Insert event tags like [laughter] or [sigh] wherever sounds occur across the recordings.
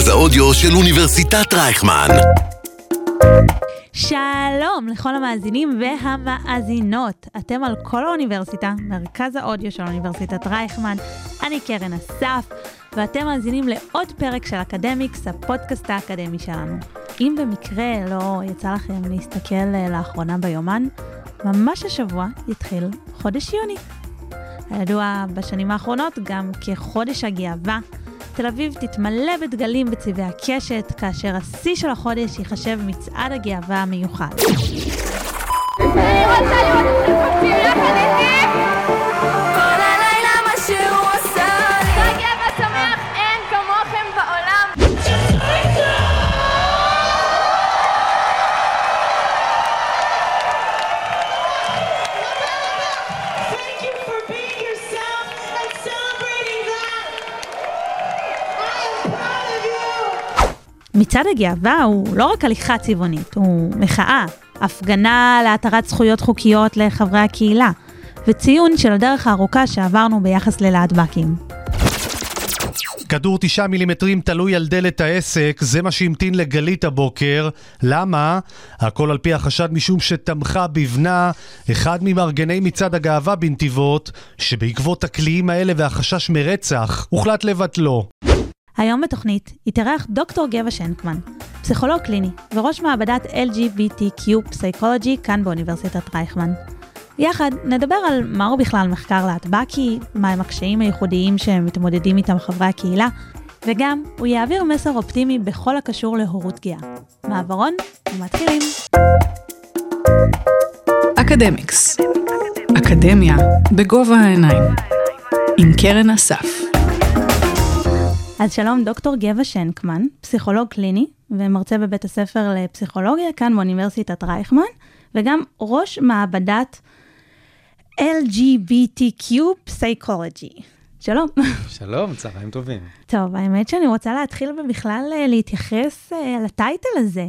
מרכז האודיו של אוניברסיטת רייכמן. שלום לכל המאזינים והמאזינות. אתם על כל האוניברסיטה, מרכז האודיו של אוניברסיטת רייכמן. אני קרן אסף, ואתם מאזינים לעוד פרק של אקדמיקס, הפודקאסט האקדמי שלנו. אם במקרה לא יצא לכם להסתכל לאחרונה ביומן, ממש השבוע יתחיל חודש יוני. הידוע בשנים האחרונות גם כחודש הגאווה. תל אביב תתמלא בדגלים בצבעי הקשת, כאשר השיא של החודש ייחשב מצעד הגאווה המיוחד. אני רוצה לראות אתכם קופצים יחד איתי! מצעד הגאווה הוא לא רק הליכה צבעונית, הוא מחאה, הפגנה להתרת זכויות חוקיות לחברי הקהילה, וציון של הדרך הארוכה שעברנו ביחס ללהטב"קים. כדור תשעה מילימטרים תלוי על דלת העסק, זה מה שהמתין לגלית הבוקר. למה? הכל על פי החשד משום שתמכה בבנה אחד ממארגני מצעד הגאווה בנתיבות, שבעקבות הקליעים האלה והחשש מרצח, הוחלט לבטלו. היום בתוכנית יתארח דוקטור גבע שנקמן, פסיכולוג קליני וראש מעבדת LGBTQ פסיכולוגי כאן באוניברסיטת רייכמן. יחד נדבר על מהו בכלל מחקר להטב"קי, מהם הקשיים הייחודיים שמתמודדים איתם חברי הקהילה, וגם הוא יעביר מסר אופטימי בכל הקשור להורות גאה. מעברון ומתחילים. אקדמיקס. אקדמיה בגובה העיניים. עם קרן אסף. אז שלום, דוקטור גבע שנקמן, פסיכולוג קליני ומרצה בבית הספר לפסיכולוגיה כאן באוניברסיטת רייכמן, וגם ראש מעבדת LGBTQ פסיכולוגי. שלום. שלום, צהריים טובים. טוב, האמת שאני רוצה להתחיל ובכלל אה, להתייחס אה, לטייטל הזה,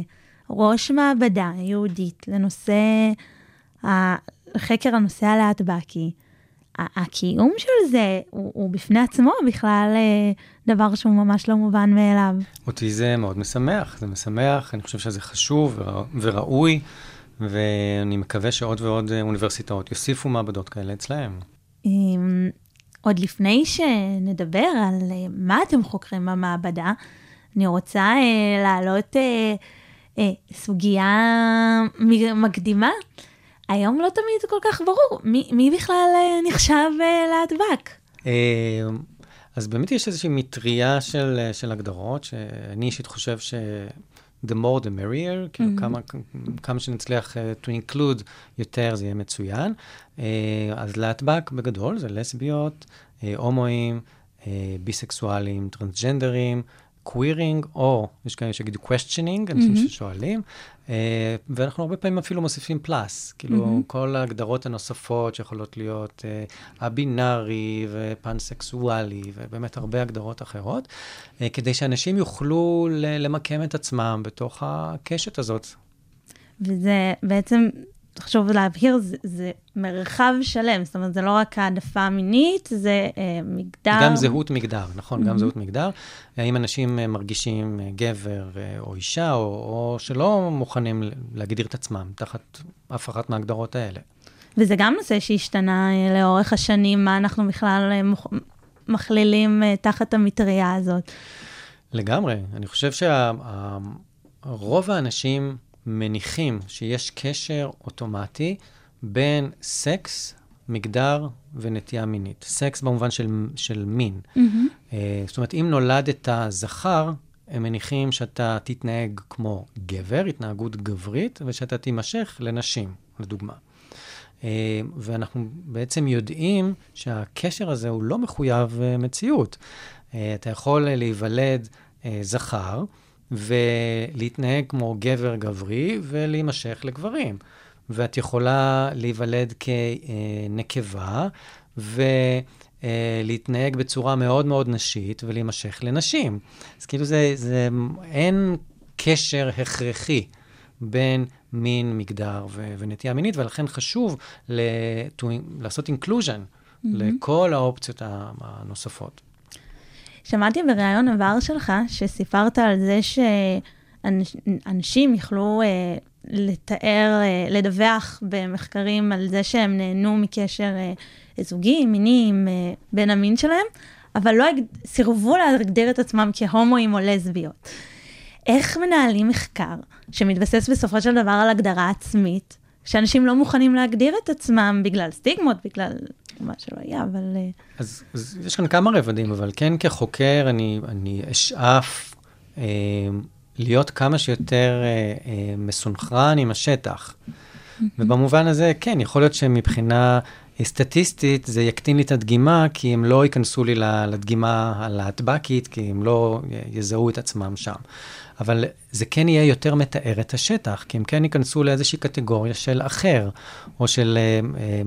ראש מעבדה יהודית לנושא, חקר הנושא הלהטב"קי. הקיום של זה הוא, הוא בפני עצמו בכלל אה, דבר שהוא ממש לא מובן מאליו. אותי זה מאוד משמח, זה משמח, אני חושב שזה חשוב ורא- וראוי, ואני מקווה שעוד ועוד אה, אוניברסיטאות יוסיפו מעבדות כאלה אצלהם. אמ, עוד לפני שנדבר על אה, מה אתם חוקרים במעבדה, אני רוצה להעלות סוגיה מקדימה. היום לא תמיד כל כך ברור מי, מי בכלל אה, נחשב אה, להטב"ק. אה, אז באמת יש איזושהי מטריה של, אה, של הגדרות, שאני אישית חושב ש... the more the merrier, כאילו כמה, כמה שנצליח uh, to include יותר זה יהיה מצוין. Uh, אז להטב"ק בגדול זה לסביות, uh, הומואים, uh, ביסקסואלים, טרנסג'נדרים, קווירינג, או יש כאלה שיגידו questioning, אנשים ששואלים, uh, ואנחנו הרבה פעמים אפילו מוסיפים פלאס, כאילו כל ההגדרות הנוספות שיכולות להיות uh, הבינארי ופאנסקסואלי, ובאמת הרבה הגדרות אחרות, uh, כדי שאנשים יוכלו למקם את עצמם בתוך הקשת הזאת. וזה בעצם, חשוב להבהיר, זה, זה מרחב שלם, זאת אומרת, זה לא רק העדפה מינית, זה אה, מגדר. גם זהות מגדר, נכון, גם זהות מגדר. האם אנשים אה, מרגישים אה, גבר אה, או אישה, או, או שלא מוכנים להגדיר את עצמם תחת אף אחת מההגדרות האלה. וזה גם נושא שהשתנה לאורך השנים, מה אנחנו בכלל מוכ- מכלילים תחת המטריה הזאת. לגמרי. אני חושב שרוב האנשים מניחים שיש קשר אוטומטי בין סקס, מגדר ונטייה מינית. סקס במובן של, של מין. אה, זאת אומרת, אם נולדת זכר, הם מניחים שאתה תתנהג כמו גבר, התנהגות גברית, ושאתה תימשך לנשים, לדוגמה. אה, ואנחנו בעצם יודעים שהקשר הזה הוא לא מחויב אה, מציאות. אתה יכול להיוולד זכר ולהתנהג כמו גבר גברי ולהימשך לגברים. ואת יכולה להיוולד כנקבה ולהתנהג בצורה מאוד מאוד נשית ולהימשך לנשים. אז כאילו זה, זה אין קשר הכרחי בין מין, מגדר ו- ונטייה מינית, ולכן חשוב ל- to- לעשות inclusion mm-hmm. לכל האופציות הנוספות. שמעתי בריאיון עבר שלך, שסיפרת על זה שאנשים יכלו אה, לתאר, אה, לדווח במחקרים על זה שהם נהנו מקשר אה, זוגי, מיני עם אה, בן המין שלהם, אבל לא סירבו להגדיר את עצמם כהומואים או לסביות. איך מנהלים מחקר שמתבסס בסופו של דבר על הגדרה עצמית, שאנשים לא מוכנים להגדיר את עצמם בגלל סטיגמות, בגלל מה שלא יהיה, אבל... אה, אז, אז יש כאן כמה רבדים, אבל כן כחוקר אני, אני אשאף אה, להיות כמה שיותר אה, אה, מסונכרן עם השטח. ובמובן הזה, כן, יכול להיות שמבחינה סטטיסטית זה יקטין לי את הדגימה, כי הם לא ייכנסו לי לדגימה הלהטבקית, כי הם לא יזהו את עצמם שם. אבל זה כן יהיה יותר מתאר את השטח, כי הם כן ייכנסו לאיזושהי קטגוריה של אחר, או של אה, אה,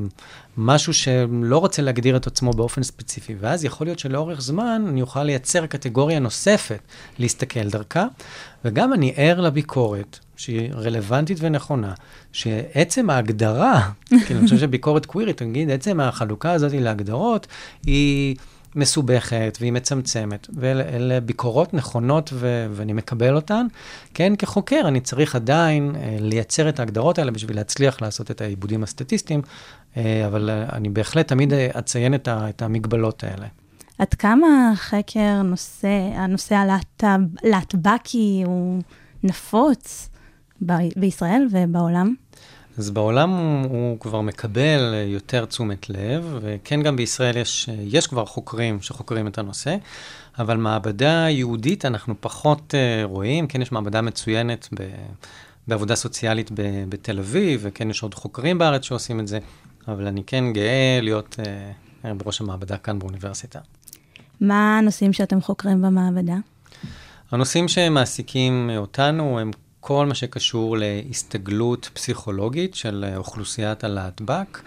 משהו שלא רוצה להגדיר את עצמו באופן ספציפי. ואז יכול להיות שלאורך זמן אני אוכל לייצר קטגוריה נוספת להסתכל דרכה, וגם אני ער לביקורת, שהיא רלוונטית ונכונה, שעצם ההגדרה, [laughs] כאילו, אני חושב שביקורת קווירית, נגיד, עצם החלוקה הזאת להגדרות, היא... מסובכת והיא מצמצמת, ואלה ביקורות נכונות ו- ואני מקבל אותן. כן, כחוקר אני צריך עדיין אה, לייצר את ההגדרות האלה בשביל להצליח לעשות את העיבודים הסטטיסטיים, אה, אבל אה, אני בהחלט תמיד אה, אציין את, ה- את המגבלות האלה. עד כמה חקר נושא, הנושא הלהט"ב- הלהטבקי הוא נפוץ ב- בישראל ובעולם? אז בעולם הוא, הוא כבר מקבל אה, יותר תשומת לב, וכן, גם בישראל יש, אה, יש כבר חוקרים שחוקרים את הנושא, אבל מעבדה יהודית אנחנו פחות uh, רואים. כן, יש מעבדה מצוינת ב, בעבודה סוציאלית ב, בתל אביב, וכן יש עוד חוקרים בארץ שעושים את זה, אבל אני כן גאה להיות uh, בראש המעבדה כאן באוניברסיטה. מה הנושאים שאתם חוקרים במעבדה? הנושאים שמעסיקים אותנו הם כל מה שקשור להסתגלות פסיכולוגית של אוכלוסיית הלהטב"ק,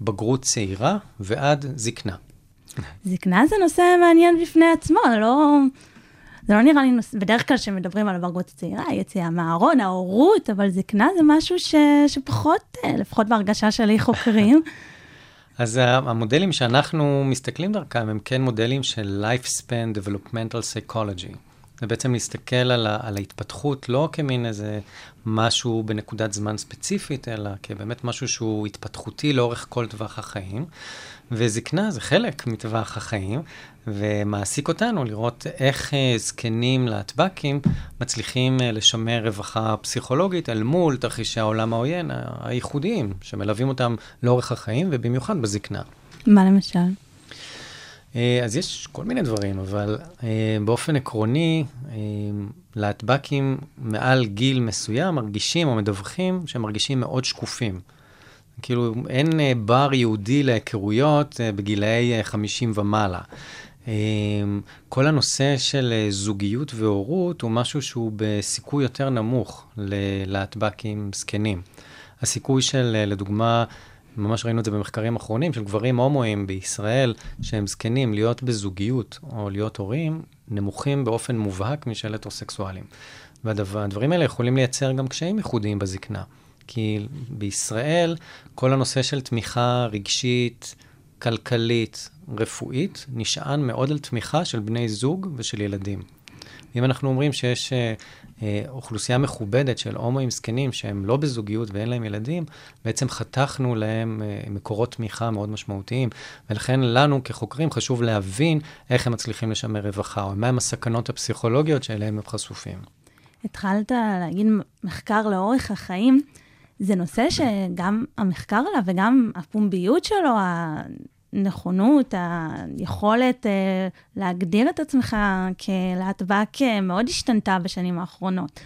מבגרות צעירה ועד זקנה. זקנה זה נושא מעניין בפני עצמו, לא... זה לא נראה לי נושא, בדרך כלל כשמדברים על הבגרות הצעירה, יציאה מהארון, ההורות, אבל זקנה זה משהו ש, שפחות, אה, לפחות בהרגשה שלי, חוקרים. [laughs] אז המודלים שאנחנו מסתכלים דרכם הם כן מודלים של Lifespan Developmental Psychology. זה בעצם להסתכל על, ה, על ההתפתחות לא כמין איזה משהו בנקודת זמן ספציפית, אלא כבאמת משהו שהוא התפתחותי לאורך כל טווח החיים. וזקנה זה חלק מטווח החיים, ומעסיק אותנו לראות איך uh, זקנים להטב"קים מצליחים uh, לשמר רווחה פסיכולוגית אל מול תרחישי העולם העוין הייחודיים, שמלווים אותם לאורך החיים, ובמיוחד בזקנה. מה למשל? Uh, אז יש כל מיני דברים, אבל uh, באופן עקרוני, uh, להטב"קים מעל גיל מסוים מרגישים או מדווחים שהם מרגישים מאוד שקופים. כאילו, אין בר יהודי להיכרויות בגילאי uh, 50 ומעלה. כל הנושא של זוגיות והורות הוא משהו שהוא בסיכוי יותר נמוך ללהטב"קים זקנים. הסיכוי של, לדוגמה, ממש ראינו את זה במחקרים אחרונים, של גברים הומואים בישראל שהם זקנים, להיות בזוגיות או להיות הורים, נמוכים באופן מובהק משל הטרוסקסואלים. והדברים האלה יכולים לייצר גם קשיים ייחודיים בזקנה. כי בישראל כל הנושא של תמיכה רגשית, כלכלית, רפואית, נשען מאוד על תמיכה של בני זוג ושל ילדים. אם אנחנו אומרים שיש אה, אוכלוסייה מכובדת של הומואים זקנים שהם לא בזוגיות ואין להם ילדים, בעצם חתכנו להם אה, מקורות תמיכה מאוד משמעותיים, ולכן לנו כחוקרים חשוב להבין איך הם מצליחים לשמר רווחה, או מהם הסכנות הפסיכולוגיות שאליהם הם חשופים. התחלת להגיד מחקר לאורך החיים. זה נושא שגם המחקר עליו וגם הפומביות שלו, הנכונות, היכולת אה, להגדיר את עצמך כלהטב"ק אה, מאוד השתנתה בשנים האחרונות.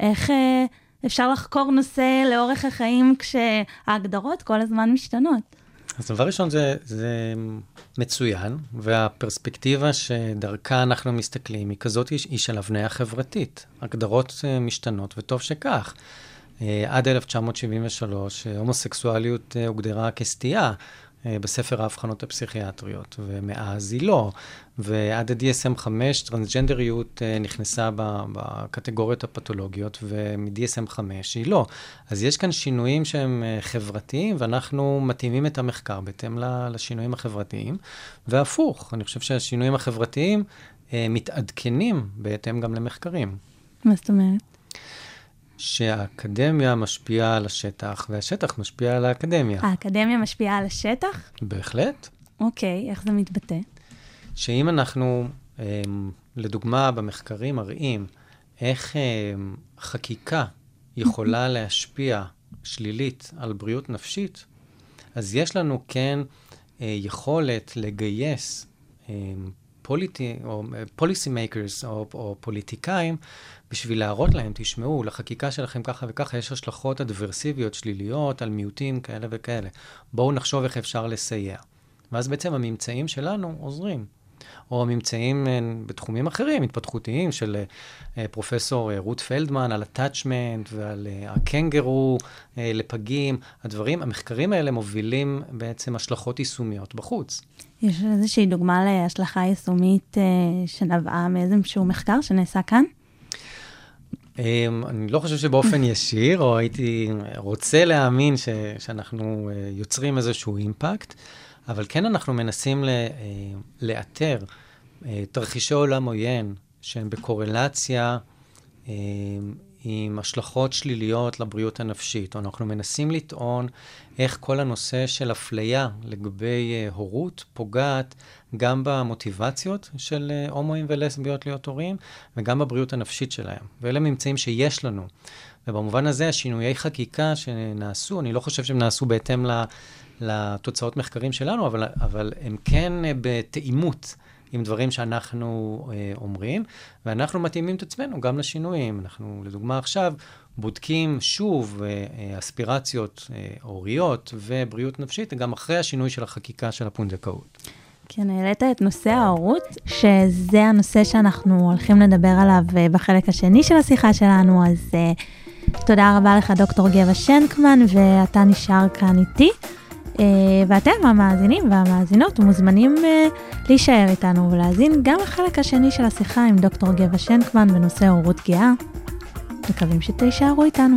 איך אה, אפשר לחקור נושא לאורך החיים כשההגדרות כל הזמן משתנות? אז דבר ראשון זה, זה מצוין, והפרספקטיבה שדרכה אנחנו מסתכלים היא כזאת, היא של הבניה חברתית. הגדרות משתנות, וטוב שכך. עד 1973 הומוסקסואליות הוגדרה כסטייה. אה, בספר האבחנות הפסיכיאטריות, ומאז היא לא. ועד ה-DSM-5 טרנסג'נדריות אה, נכנסה בקטגוריות הפתולוגיות, ומ-DSM-5 היא לא. אז יש כאן שינויים שהם אה, חברתיים, ואנחנו מתאימים את המחקר בהתאם לשינויים החברתיים, והפוך, אני חושב שהשינויים החברתיים מתעדכנים בהתאם גם למחקרים. מה זאת אומרת? שהאקדמיה משפיעה על השטח, והשטח משפיע על האקדמיה. האקדמיה משפיעה על השטח? בהחלט. אוקיי, איך זה מתבטא? שאם אנחנו, אמ, לדוגמה, במחקרים מראים איך אמ, חקיקה יכולה [laughs] להשפיע שלילית על בריאות נפשית, אז יש לנו כן אה, יכולת לגייס פוליטי, או policy makers, או, או פוליטיקאים, בשביל להראות להם, תשמעו, לחקיקה שלכם ככה וככה יש השלכות אדברסיביות שליליות על מיעוטים כאלה וכאלה. בואו נחשוב איך אפשר לסייע. ואז בעצם הממצאים שלנו עוזרים. או הממצאים אה, בתחומים אחרים, התפתחותיים, של אה, פרופסור אה, רות פלדמן על ה attachment ועל הקנגרו לפגים. הדברים, המחקרים האלה מובילים בעצם השלכות יישומיות בחוץ. יש איזושהי דוגמה להשלכה יישומית שנבעה מאיזשהו מחקר שנעשה כאן? אני לא חושב שבאופן [laughs] ישיר, או הייתי רוצה להאמין ש, שאנחנו יוצרים איזשהו אימפקט, אבל כן אנחנו מנסים ל, אה, לאתר אה, תרחישי עולם עוין שהם בקורלציה אה, עם השלכות שליליות לבריאות הנפשית, אנחנו מנסים לטעון איך כל הנושא של אפליה לגבי הורות פוגעת גם במוטיבציות של הומואים ולסביות להיות הורים, וגם בבריאות הנפשית שלהם. ואלה ממצאים שיש לנו. ובמובן הזה, השינויי חקיקה שנעשו, אני לא חושב שהם נעשו בהתאם ל- לתוצאות מחקרים שלנו, אבל, אבל הם כן אה, בתאימות. עם דברים שאנחנו אה, אומרים, ואנחנו מתאימים את עצמנו גם לשינויים. אנחנו, לדוגמה עכשיו, בודקים שוב אה, אה, אספירציות אה, הוריות ובריאות נפשית, גם אחרי השינוי של החקיקה של הפונדקאות. כן, העלית את נושא ההורות, שזה הנושא שאנחנו הולכים לדבר עליו אה, בחלק השני של השיחה שלנו, אז uh, תודה רבה לך, דוקטור גבע שנקמן, ואתה נשאר כאן איתי. Uh, ואתם, המאזינים והמאזינות, מוזמנים uh, להישאר איתנו ולהאזין גם לחלק השני של השיחה עם דוקטור גבע שנקמן בנושא הורות גאה. מקווים שתישארו איתנו.